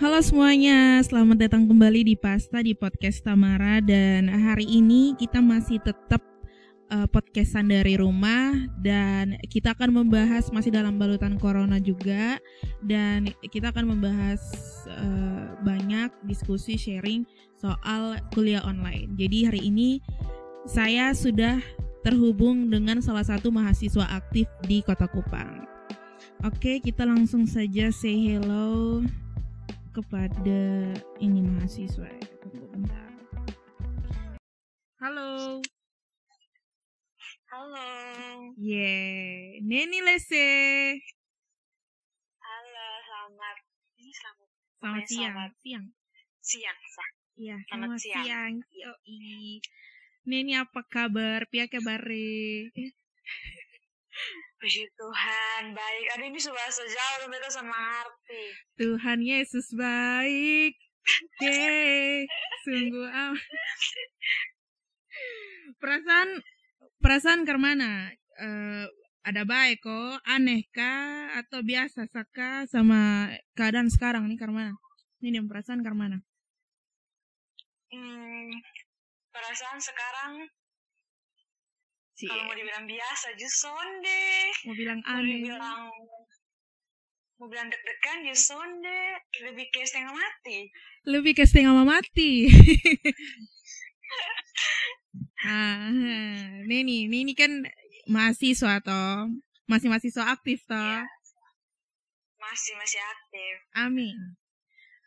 Halo semuanya, selamat datang kembali di Pasta di podcast Tamara dan hari ini kita masih tetap uh, podcastan dari rumah dan kita akan membahas masih dalam balutan corona juga dan kita akan membahas uh, banyak diskusi sharing soal kuliah online. Jadi hari ini saya sudah terhubung dengan salah satu mahasiswa aktif di Kota Kupang. Oke, kita langsung saja say hello kepada ini mahasiswa ya. Tunggu bentar. Halo. Halo. Yeah, Neni Lese. Halo, selamat ini selamat Selamat siang. selamat Siang. siang. Sah. Iya, Selamat selamat siang. siang. Yoi. Neni apa kabar? Pia kabare? Puji Tuhan, baik. Aduh ini sudah sejauh mereka sama arti. Tuhan Yesus baik. Yeay, sungguh amat. Perasaan perasaan ke mana? Eh, ada baik kok, aneh kah atau biasa saka sama keadaan sekarang nih karena Ini yang perasaan ke mana? Hmm, perasaan sekarang Si kalau mau dibilang biasa, just sonde. mau bilang Mau aneh. dibilang mau bilang deg-degan, just sonde. Lebih kayak setengah mati. Lebih ke setengah mati. ah, Neni, Neni kan mahasiswa toh. Masih mahasiswa aktif toh. Iya. Masih masih aktif. Amin.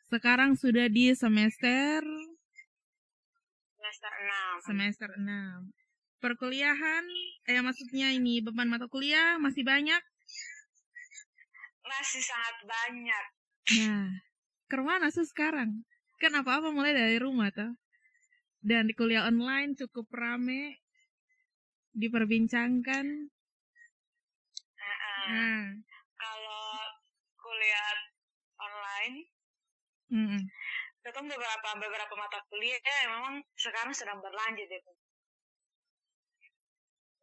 Sekarang sudah di semester Semester 6. semester 6. Perkuliahan, eh maksudnya ini beban mata kuliah masih banyak. Masih sangat banyak. Nah, ke mana sih sekarang? Kan apa-apa mulai dari rumah toh. Dan di kuliah online cukup rame diperbincangkan. Heeh. Nah, Kalau kuliah online mm-mm. ketemu beberapa beberapa mata kuliah ya memang sekarang sedang berlanjut itu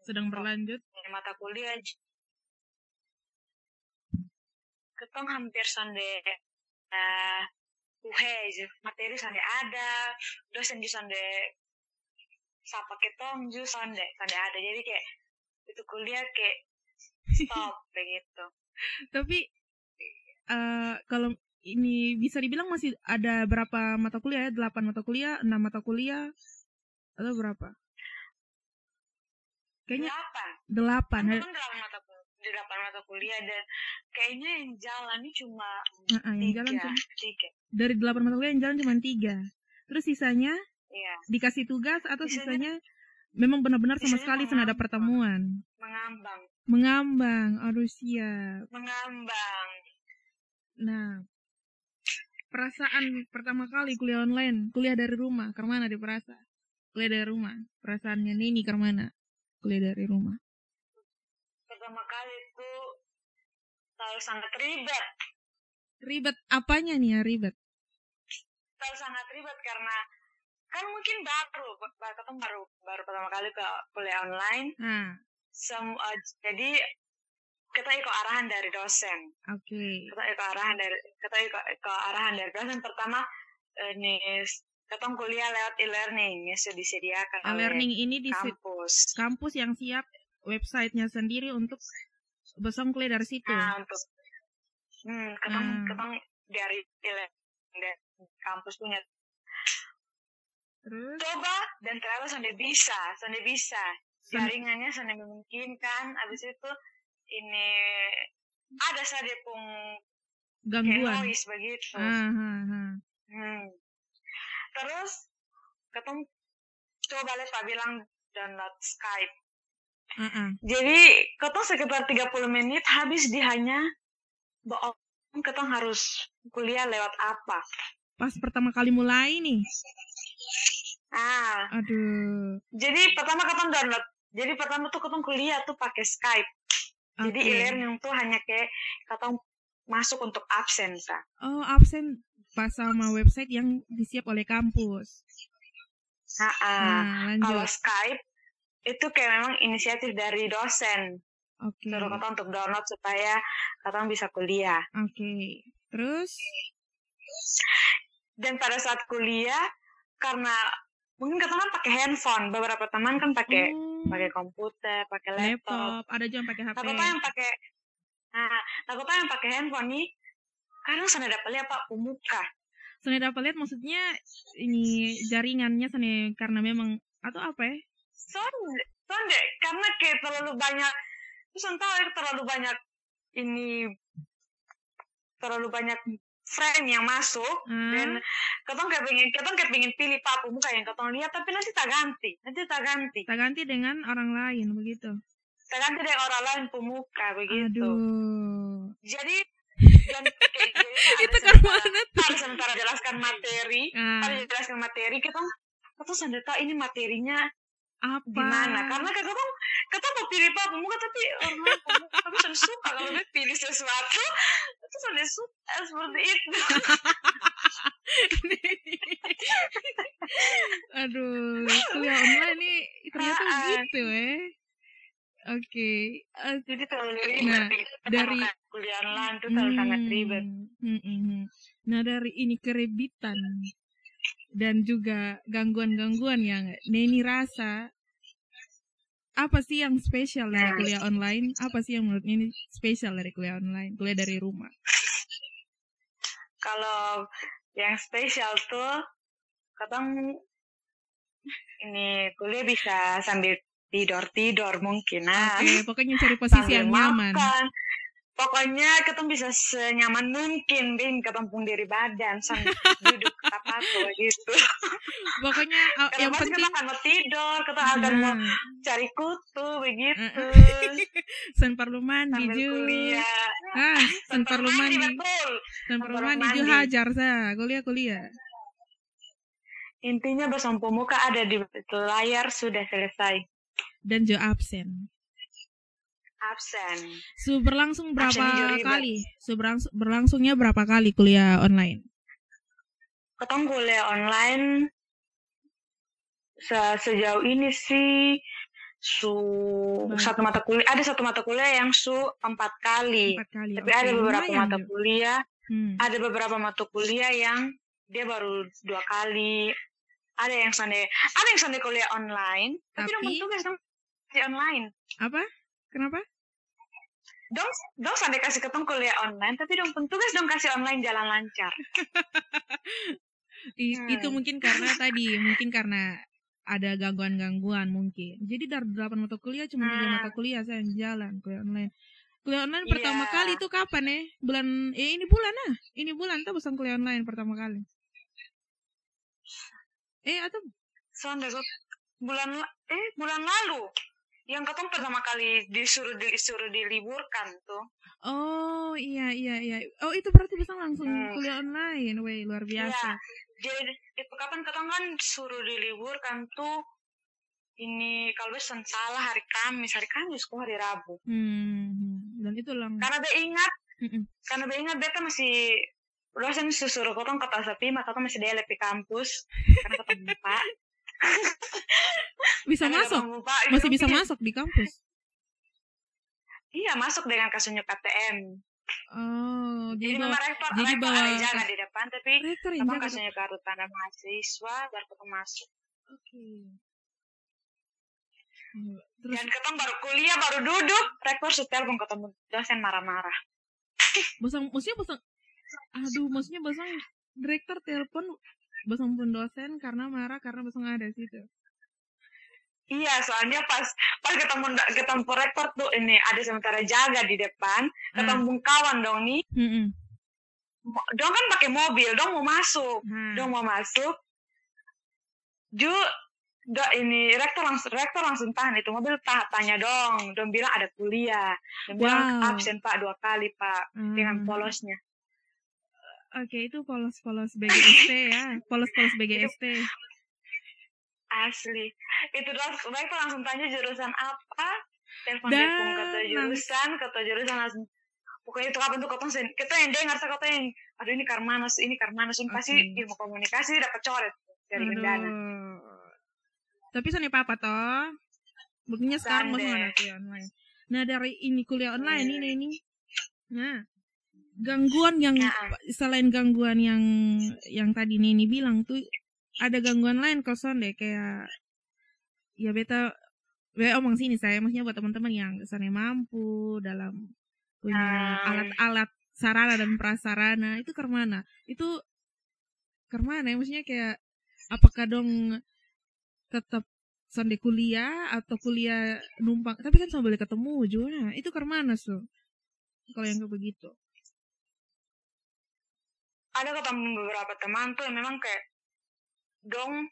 sedang berlanjut. mata kuliah ketong hampir sonde uh, uhe materi sonde ada dosen juga sonde sapa ketong ju sonde sonde ada jadi kayak itu kuliah kayak stop begitu Tapi eh kalau ini bisa dibilang masih ada berapa mata kuliah ya? 8 mata kuliah, 6 mata kuliah atau berapa? Kayaknya delapan 8. kan delapan mata kuliah delapan mata kuliah dan kayaknya yang jalan ini cuma Heeh, yang tiga jalan cuma tiga dari 8 mata kuliah yang jalan cuma 3. Terus sisanya iya dikasih tugas atau Sisanya- sisanya memang benar-benar sama sekali tidak ada mengambang. pertemuan. mengambang Mengambang, aduh siap. mengambang Nah, perasaan pertama kali kuliah online, kuliah dari rumah, ke mana di perasa? Kuliah dari rumah, perasaannya Nini ke mana? Kuliah dari rumah. pertama kali itu terlalu sangat ribet Ribet apanya nih ya ribet? terlalu sangat ribet karena kan mungkin baru baru baru baru pertama kali ke kuliah online Nah, semua jadi kita ikut arahan dari dosen oke. kita ikut arahan dari kita ikut, ikut arahan dari dosen pertama eh, ketemu kuliah lewat e-learning yang sudah disediakan oleh E-learning ini di kampus kampus yang siap websitenya sendiri untuk besok kuliah dari situ. nah untuk hmm, ketemu Hmm. ketemu dari e-learning dari kampus punya Terus coba dan ternyata sudah bisa sudah bisa jaringannya sudah memungkinkan habis itu ini ada saja pun gangguan. begitu Ah, ah, ah. hmm. Terus ketemu coba lihat pak bilang download Skype Ah, ah. jadi ketemu sekitar 30 menit habis di hanya bohong ketemu harus kuliah lewat apa Pas pertama kali mulai nih. ah Aduh. jadi pertama ketemu download jadi pertama tuh ketemu kuliah tuh pakai Skype Jadi Oke. e-learning tuh hanya kayak kata masuk untuk absen, Sa. Oh, absen pas sama website yang disiap oleh kampus. Nah, Nah, kalau. Skype itu kayak memang inisiatif dari dosen. Oke. Suruh kata untuk download supaya kata bisa kuliah. Oke. Terus dan pada saat kuliah karena mungkin kita kan pakai handphone beberapa teman kan pakai Oh, pakai komputer pakai laptop laptop, ada juga yang pakai HP. takutnya yang pakai nah takutnya yang pakai handphone nih kadang sana dapat lihat pak pemuka Sana dapat lihat maksudnya ini jaringannya sana karena memang atau apa ya? sonde sonde karena kayak terlalu banyak terus tahu ya terlalu banyak ini terlalu banyak frame yang masuk Ah, dan ketong pengen ketong pengen pilih pak pemuka yang ketong lihat tapi nanti tak ganti nanti tak ganti tak ganti dengan orang lain begitu. tak ganti dengan orang lain pemuka begitu Aduh. jadi dan jadi Itu kan mana tuh? ada sementara jelaskan materi Ah, ada jelaskan materi kita kita sudah tahu ini materinya apa? di mana karena kan kita kita mau pilih pak pemuka tapi orang tapi sudah suka kalau dia pilih sesuatu itu sudah suka seperti itu Aduh, kuliah online nih ternyata begitu eh. Oke. eh, jadi terlalu Nah, dari- kuliah online itu terlalu sangat ribet Hmm, hmm, hmm. Nah dari ini kerebitan dan juga gangguan-gangguan yang Neni rasa apa sih yang spesial dari Nah. kuliah online? Apa sih yang menurut Neni spesial dari kuliah online? Kuliah dari rumah. kalau yang spesial tuh kadang ini kuliah bisa sambil tidur tidur mungkin nah Oke, pokoknya cari posisi yang nyaman. Pokoknya kita bisa senyaman mungkin ding ketempung diri badan sambil duduk apa gitu Pokoknya karena yang penting kita akan mau tidur kita akan mau cari kutu begitu sen perlu mandi sambil Ju. kuliah Ah, sen perlu mandi. Sen perlu mandi Ju mandi. hajar sa. Kuliah kuliah. intinya bersama pemuka ada di layar sudah selesai Dan Jo absen. Absen Su berlangsung berapa kali? Su berlangsung, berlangsungnya berapa kali kuliah online? ketemu kuliah online se- sejauh ini sih su Baik. satu mata kuliah ada satu mata kuliah yang su empat kali Empat kali. tapi Oke, ada beberapa lumayan, mata Jo. kuliah Hmm. ada beberapa mata kuliah yang dia baru dua kali ada yang sande ada yang sande kuliah online tapi, dong Tapi- tugas dong di online Apa? Kenapa? dong dong sande kasih ketemu kuliah online tapi dong tugas dong kasih online jalan lancar I- Hmm. Itu mungkin karena tadi, mungkin karena ada gangguan-gangguan mungkin. Jadi dari delapan mata kuliah cuma tiga Hmm. mata kuliah saya yang jalan kuliah online. Kuliah online pertama Iya. kali itu kapan eh? Bulan eh ini bulan ah. Ini bulan tuh pesan kuliah online pertama kali. Eh atau kok bulan la- eh bulan lalu yang ketemu pertama kali disuruh disuruh diliburkan tuh. Oh iya iya iya. Oh itu berarti bisa langsung Hmm. kuliah online. Weh luar biasa. Jadi itu kapan ketemu kan suruh diliburkan tuh ini kalau bisa salah hari Kamis, hari Kamis kok hari Rabu. Hmm. Dan itu lang. Karena dia ingat, Mm-mm. karena dia ingat beta masih dosen suruh kotong ke Tasapi, maka kotong masih delep di kampus. Karena ketemu Pak. Bisa Karena masuk. ketemu Pak, Masih gitu. bisa masuk di kampus. Iya, masuk dengan kasusnya KTM. Oh, Jadi jadi bawa rektor, jadi rektor bawa- ada jaga di depan, tapi rektor kasihnya kartu tanda mahasiswa baru ketemu masuk. Oke. Hmm, Terus Dan ketemu baru kuliah baru duduk, rektor setel pun ketemu dosen marah-marah. bosang, maksudnya bosang, aduh, maksudnya bosang direktur telepon bosang pun dosen karena marah karena bosang ada situ. Iya, soalnya pas pas ketemu ketemu rektor tuh ini ada sementara jaga di depan, ketemu kawan dong nih, Hmm, dong kan pakai mobil, dong mau masuk, Nah, dong mau masuk, ju do, ini rektor langsung rektor langsung tahan itu mobil tah, tanya dong, dong bilang ada kuliah, dong bilang Wow. absen pak dua kali pak dengan hmm. polosnya. Oke, itu polos-polos BGST ya, polos-polos BGST. Asli. Itu dong, mereka langsung tanya jurusan apa, telepon Dan kata jurusan, kata jurusan langsung. Pokoknya itu kapan tuh kata sen, kita yang dengar, saya kata yang, aduh ini Karmanos, ini Karmanos, ini pasti Oke. ilmu komunikasi dapat coret dari. Aduh. Tapi sana apa toh? Buktinya sekarang masih ada kuliah online. Nah dari ini kuliah online ini ini. Nah gangguan yang Nah, selain gangguan yang yang tadi Nini bilang tuh ada gangguan lain kalau sonde kayak ya beta beta omong sini saya maksudnya buat teman-teman yang misalnya mampu dalam punya Ah. alat-alat sarana dan prasarana itu ke mana itu ke mana ya? Maksudnya kayak apakah dong tetap sonde kuliah atau kuliah numpang tapi kan sama boleh ketemu juga itu ke mana so kalau yang kayak begitu ada ketemu beberapa teman tuh yang memang kayak dong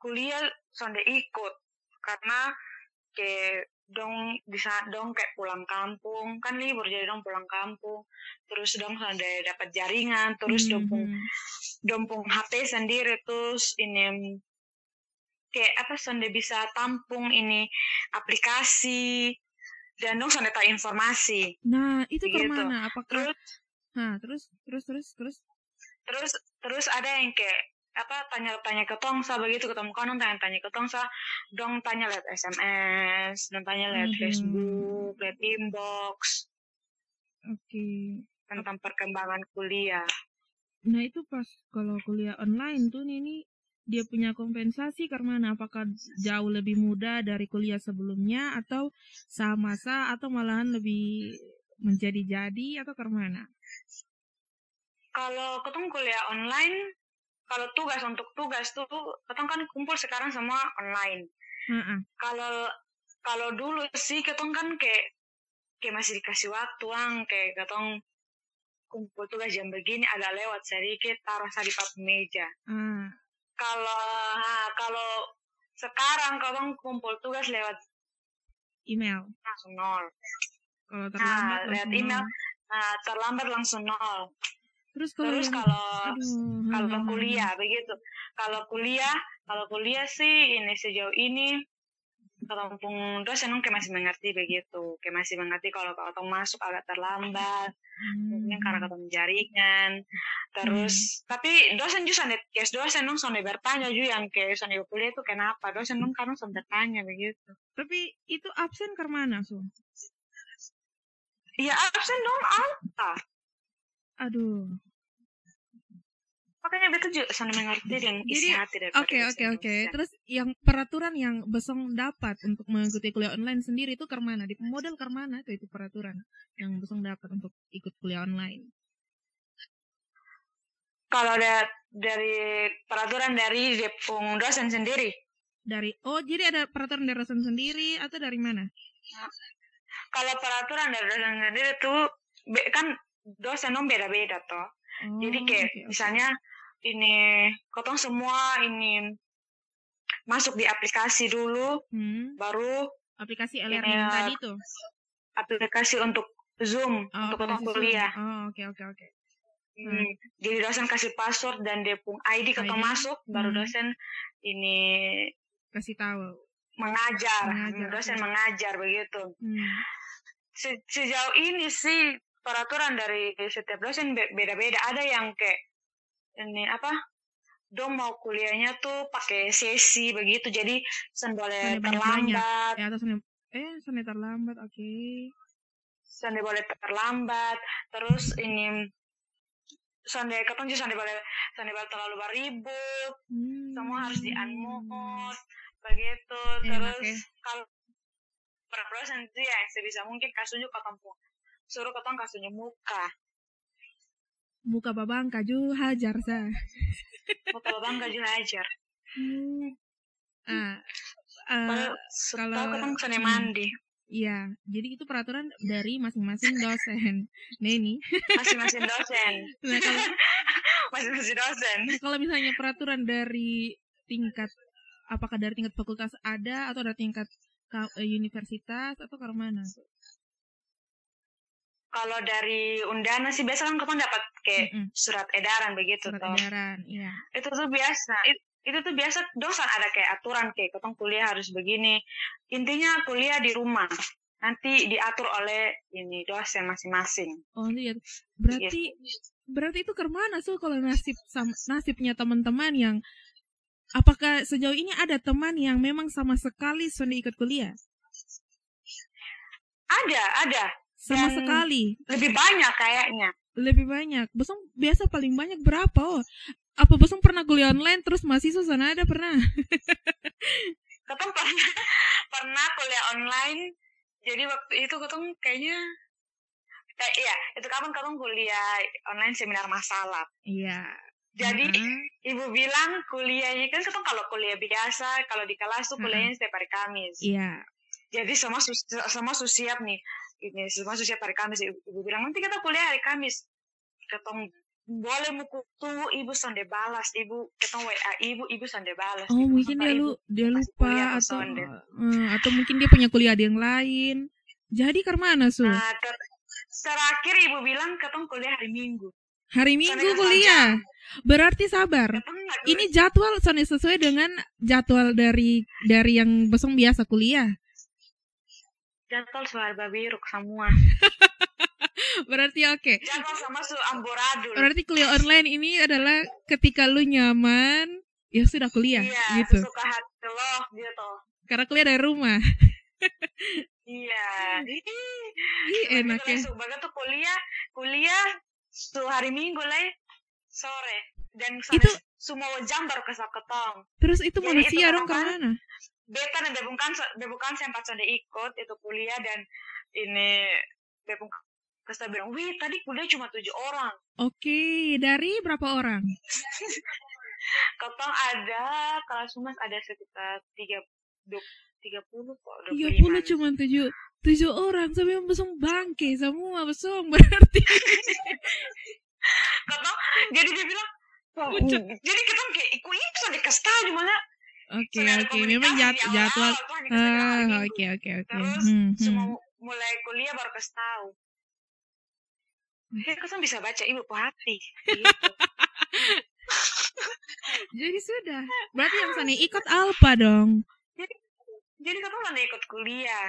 kuliah sonde ikut karena kayak dong bisa dong kayak pulang kampung kan libur jadi dong pulang kampung terus dong sonde dapat jaringan terus dong pung Mhm. dong pung HP sendiri terus ini kayak apa sonde bisa tampung ini aplikasi dan dong sonde tahu informasi Nah, itu Begitu. ke mana? Apakah terus Nah, terus terus terus terus terus terus ada yang kayak apa tanya-tanya ke tongsa begitu ketemu kanon tanya-tanya ke tongsa dong tanya lihat SMS dong tanya lihat Mhm. Facebook lihat inbox oke. tentang perkembangan kuliah Nah, itu pas kalau kuliah online tuh ini dia punya kompensasi karena apakah jauh lebih mudah dari kuliah sebelumnya atau sama sa atau malahan lebih menjadi-jadi atau ke mana? Kalau ketemu kuliah online kalau tugas untuk tugas tuh ketemu kan kumpul sekarang semua online kalau kalau dulu sih ketong kan kayak kayak masih dikasih waktu ang kayak ketong kumpul tugas jam begini agak lewat sedikit taruh di papan meja kalau ha, kalau sekarang ketong kumpul tugas lewat email. langsung nol Kalau terlambat lihat langsung email. nol. Nah terlambat langsung nol. Terus kalau terus kalau aduh, kalau kuliah begitu. Kalau kuliah kalau kuliah sih ini sejauh ini kampung dosen kayak masih mengerti begitu. Kayak masih mengerti kalau kalau masuk agak terlambat. Mungkin karena Hmm. ketemu jaringan. Terus tapi dosen juga sonde kes dosen dong sonde bertanya juga yang kayak sonde kuliah itu kenapa? Dosen dong karena sonde bertanya begitu. Tapi itu absen ke mana, so? Iya absen dong apa Aduh. makanya betul juga sonde mengerti dan isi Jadi, hati daripada Oke oke oke. Terus yang peraturan yang Besong dapat untuk mengikuti kuliah online sendiri itu ke mana? Di model ke mana tuh itu peraturan yang Besong dapat untuk ikut kuliah online? kalau da- dari peraturan dari Jepung dosen sendiri Dari oh jadi ada peraturan dari dosen sendiri atau dari mana? Kalau peraturan dari dosen sendiri tuh be- kan dosen dong beda-beda toh Oh, jadi kayak oke, oke. misalnya ini kotong semua ini masuk di aplikasi dulu Hmm, baru aplikasi e-learning eh, tadi tuh. aplikasi untuk Zoom Oh, untuk kotong kuliah Oh, oke oke oke. Hmm, jadi dosen kasih password dan dia pun ID ID. masuk baru Hmm. dosen ini Kasih tahu. Mengajar, Mengajar, dosen mengajar begitu Hmm. Se- sejauh ini sih peraturan dari setiap dosen be- beda-beda. Ada yang kayak ini apa? Dong mau kuliahnya tuh pakai sesi begitu, jadi sen boleh terlambat, Ya atau Senin eh Senin terlambat, oke. sen boleh terlambat. Terus ini sonde ketemu sonde boleh sonde boleh terlalu beribut, Hmm. semua harus di unmute begitu. Enak Terus ya. kalau per dosen itu ya yang sebisa mungkin kasih ke kampung suruh ketong kasihnya muka Buka babang kaju hajar sa. muka bangga juga ajar Hmm. Ah, Padahal kalau- ketong sana hmm. mandi Iya, jadi itu peraturan dari masing-masing dosen. Nah ini, masing-masing dosen nah, kalau, masing-masing dosen kalau misalnya peraturan dari tingkat, apakah dari tingkat fakultas ada atau dari tingkat ka- eh, universitas atau ke mana? kalau dari undana sih biasa kan ketong dapat kayak Mm-mm, surat edaran begitu Surat toh. edaran, iya. itu tuh biasa It- itu tuh biasa dosen ada kayak aturan kayak ketong kuliah harus begini. Intinya kuliah di rumah nanti diatur oleh ini dosen masing-masing. Oh iya, berarti berarti itu ke mana so kalau nasib nasibnya teman-teman yang apakah sejauh ini ada teman yang memang sama sekali sudah ikut kuliah? ada ada Sama Dan- sekali. lebih banyak kayaknya lebih banyak. Bosong biasa paling banyak berapa? Oh, apa bosong pernah kuliah online terus mahasiswa sana ada pernah? ketong pernah pernah kuliah online. Jadi waktu itu ketong kayaknya eh, iya itu kapan ketong kuliah online seminar masalah. Iya. Jadi Heeh. ibu bilang kuliahnya kan ketong kalau kuliah biasa kalau di kelas tuh kuliahnya setiap hari Kamis. Iya. Jadi semua sus semua sus siap nih. Ini semua sus siap hari Kamis. Ibu, ibu bilang nanti kita kuliah hari Kamis. Ketong boleh muku tunggu ibu sonde balas ibu ketong WA ibu ibu sonde balas Oh, Ibu, mungkin "Kenapa dia lu dia lupa atau Sonde?" eh, atau mungkin dia punya kuliah di yang lain. Jadi ke mana, Su? Nah, ter- terakhir ibu bilang ketong kuliah hari Minggu. Hari Minggu kuliah. Berarti sabar. Ini jadwal soalnya sesuai dengan jadwal dari dari yang besong biasa kuliah. jadwal suara babiruk semua. Berarti oke. Jadwal sama su amburadul. Berarti kuliah online ini adalah ketika lu nyaman, ya sudah kuliah iya, gitu. suka hati lo gitu. Karena kuliah dari rumah. Iya. Ih, enak ya. Sebagai tuh kuliah, kuliah su hari Minggu lah sore dan Itu- semua jam baru kesal ketong. Terus itu Jadi manusia dong ke kan- mana? Beta dan bebukan bebukan sempat sonde ikut itu kuliah dan ini bebung Kasta bilang, wih tadi kuliah cuma tujuh orang. Oke, dari berapa orang? Ketong ada kelas humas ada sekitar tiga tiga puluh kok. 30 cuma 7 tujuh orang sampai besong bangke semua besong berarti Ketong jadi dia bilang, "Wah, Pucuk. jadi ketong kayak ikut itu sonde kasta di mana? oke ada oke memang jad- jadwal ah Minggu. oke oke oke Terus Hmm, hmm. semua mulai kuliah baru kasih tahu. Ya, kan bisa baca ibu hati. Gitu. jadi sudah berarti yang sana ikut alpa dong Jadi ketemu nanti ikut kuliah.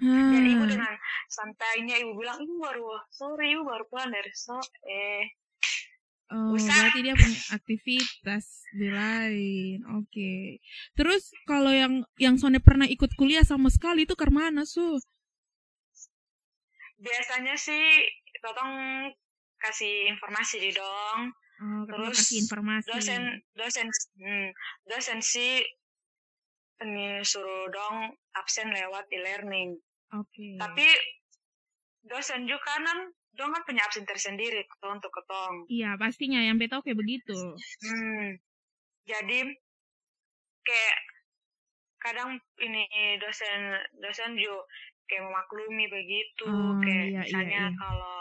Dan ibu dengan santainya ibu bilang, ibu baru sore, ibu baru pulang dari so. Eh, Oh, Usah. berarti dia punya aktivitas di lain. Oke. Terus kalau yang yang Sone pernah ikut kuliah sama sekali itu ke mana, Su? biasanya sih totong kasih informasi di dong. Oh, Terus kasih informasi. Dosen, dosen, hmm, dosen sih ini suruh dong absen lewat e-learning. Oke. Tapi dosen juga kan dong kan punya absen tersendiri ketong untuk ketong. Iya, pastinya yang beta kayak begitu. Hmm. Jadi kayak kadang ini dosen dosen juga kayak memaklumi begitu Oh, kayak iya, iya, misalnya iya. kalau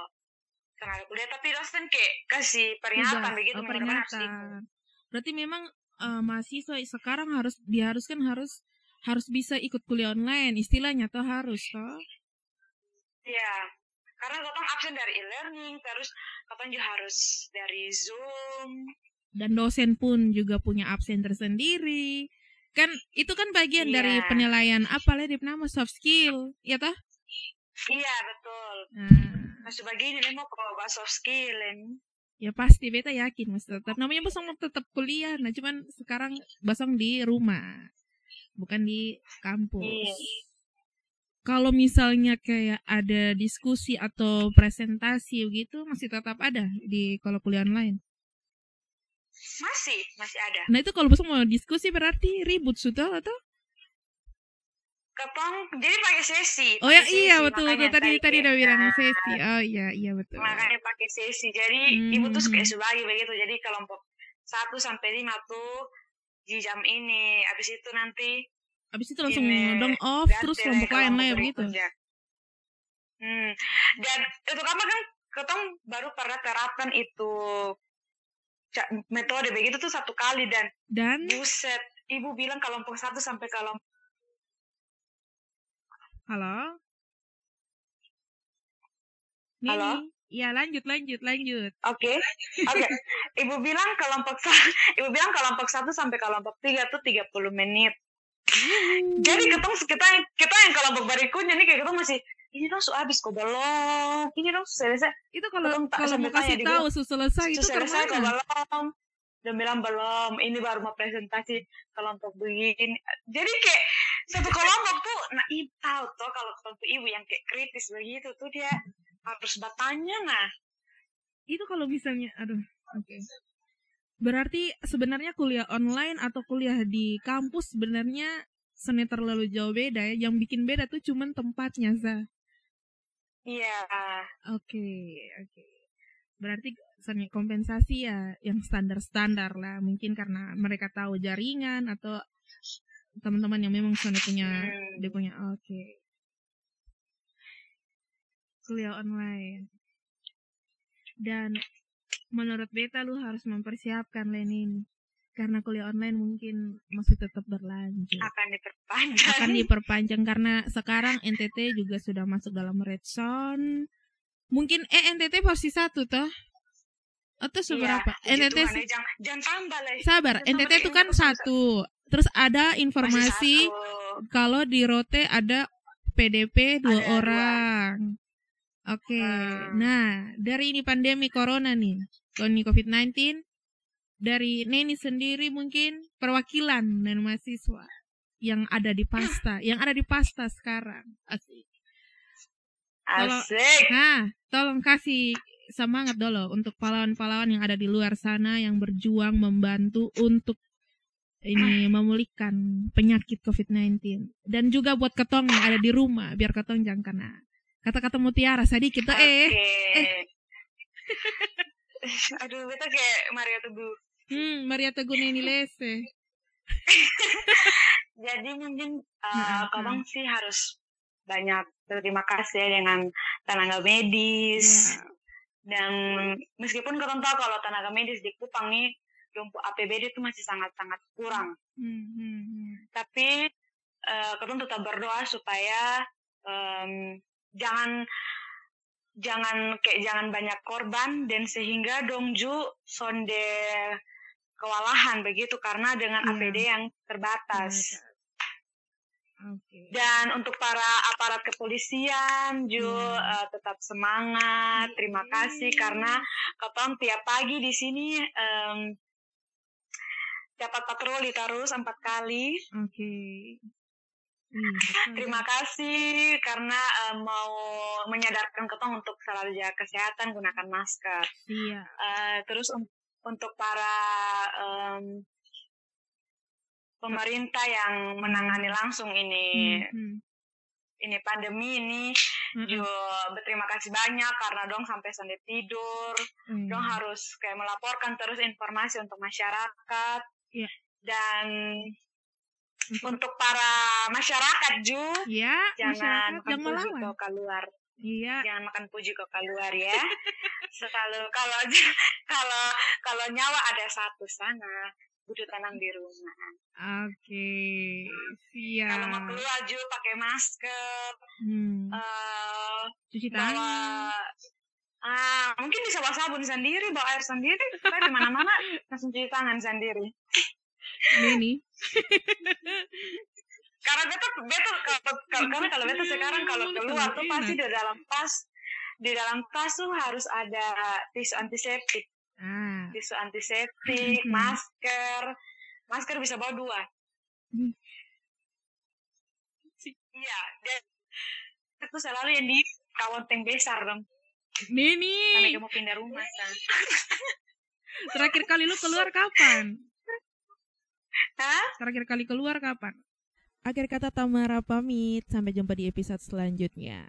tenaga kuliah tapi dosen kayak kasih peringatan Tugas, begitu oh, harus ikut. peringatan. Berarti memang eh, mahasiswa sekarang harus diharuskan harus harus bisa ikut kuliah online istilahnya toh harus toh. Iya. Karena katong absen dari e-learning terus katong juga harus dari Zoom. dan dosen pun juga punya absen tersendiri. Kan itu kan bagian Iya. dari penilaian apa lah di nama soft skill, ya toh? Iya betul. Nah, Masih begini nih mau kalau bahas soft skill ini. Ya pasti beta yakin mas tetap namanya basong mau tetap kuliah, nah cuman sekarang basong di rumah, bukan di kampus. Iya. Kalau misalnya kayak ada diskusi atau presentasi gitu masih tetap ada di kalau kuliah online. Masih, masih ada. Nah itu kalau basong mau diskusi berarti ribut sudah atau? Ketong jadi pakai sesi. Oh ya pakai iya sesi, betul betul tadi tadi kayak- udah bilang sesi. Oh iya iya betul. makanya pakai sesi jadi Hmm, ibu tuh kayak hmm. sebagi begitu jadi kelompok satu sampai lima tuh di jam ini habis itu nanti Abis itu langsung ini dong off ganti terus kelompok lain lah ya begitu. hmm. dan itu kamu kan ketong baru pernah terapkan itu metode begitu tuh satu kali dan Dan buset ibu bilang kelompok satu sampai kelompok halo. Nih, Halo? Iya lanjut lanjut lanjut. Oke, oke. Ibu bilang kelompok satu, ibu bilang kelompok satu sampai kelompok tiga tuh 30 menit. Jadi ketemu kita kita yang kelompok berikutnya nih kayak kita masih ini dong su habis kok belum, ini dong selesai, itu kalau Belum kalau mau kasih tahu su selesai itu selesai kok belum. Dan bilang belum, ini baru mau presentasi kelompok begini. Jadi kayak satu kelompok tuh, nah ibu tahu tuh kalau kelompok ibu yang kayak kritis begitu tuh dia harus bertanya nah. Itu kalau misalnya aduh oke. Okay. berarti sebenarnya kuliah online atau kuliah di kampus sebenarnya seni terlalu jauh beda ya. Yang bikin beda tuh cuman tempatnya sa iya. Oke okay, oke. Okay. berarti seni kompensasi ya yang standar-standar lah. Mungkin karena mereka tahu jaringan atau teman-teman yang memang sana punya hmm. dia punya oke. Okay. kuliah online. Dan menurut beta lu harus mempersiapkan Lenin. Karena kuliah online mungkin masih tetap berlanjut. Akan diperpanjang. Akan diperpanjang karena sekarang NTT juga sudah masuk dalam red zone. Mungkin eh NTT posisi satu toh atau seberapa iya, NTT jangan, jangan tambah lah sabar jangan NTT itu kan satu terus ada informasi kalau di Rote ada PDP dua ada orang dua. Oke, okay. hmm. nah dari ini pandemi corona nih, ini COVID-19, dari Neni sendiri mungkin perwakilan dan mahasiswa yang ada di pasta, yang ada di pasta sekarang, asik. Asik. nah, tolong kasih semangat dulu untuk pahlawan-pahlawan yang ada di luar sana yang berjuang membantu untuk ini memulihkan penyakit COVID-19 dan juga buat ketong yang ada di rumah biar ketong jangan kena kata-kata mutiara sedikit kita eh. Eh. Aduh kita kayak Maria Teguh. Hmm Maria Teguh ini lese jadi mungkin uh, nah, sih harus banyak terima kasih ya dengan tenaga medis yeah. Dan meskipun kita tahu kalau tenaga medis di Kupang nih untuk APBD itu masih sangat-sangat kurang hmm, hmm, hmm. tapi uh, kita tetap berdoa supaya um, jangan jangan kayak jangan banyak korban dan sehingga dongju sonde kewalahan begitu karena dengan yeah. APD yang terbatas. Okay. Dan untuk para aparat kepolisian yeah. Iya. uh, tetap semangat. Terima kasih karena ketong tiap pagi di sini um, dapat patroli terus empat kali. Oke. Okay. Hmm, Terima kasih karena uh, mau menyadarkan ketong untuk selalu jaga kesehatan gunakan masker. Iya. Uh, terus un untuk para um, pemerintah yang menangani langsung ini hmm, hmm. ini pandemi ini, hmm. juga berterima kasih banyak karena dong sampai sampai tidur, hmm. dong harus kayak melaporkan terus informasi untuk masyarakat. Iya. Dan untuk para masyarakat Ju ya jangan makan puji kok keluar iya jangan makan puji kok keluar ya selalu kalau kalau kalau nyawa ada satu sana butuh tanam di rumah oke okay. siap kalau mau keluar Ju pakai masker hmm. uh, cuci tangan bawa, Ah, mungkin bisa bawa sabun sendiri, bawa air sendiri, kita di mana-mana langsung cuci tangan sendiri. Nini. karena beta beta karena kalau beta sekarang kalau keluar tuh pasti di dalam tas di dalam tas tuh harus ada tisu antiseptik ah. Tisu antiseptik masker. Masker bisa bawa dua. Iya dan itu selalu yang di kawan tank besar dong Nini sampai kamu pindah rumah kan terakhir kali lu keluar kapan? Hah? Terakhir kali keluar kapan? Akhir kata Tamara pamit, sampai jumpa di episode selanjutnya.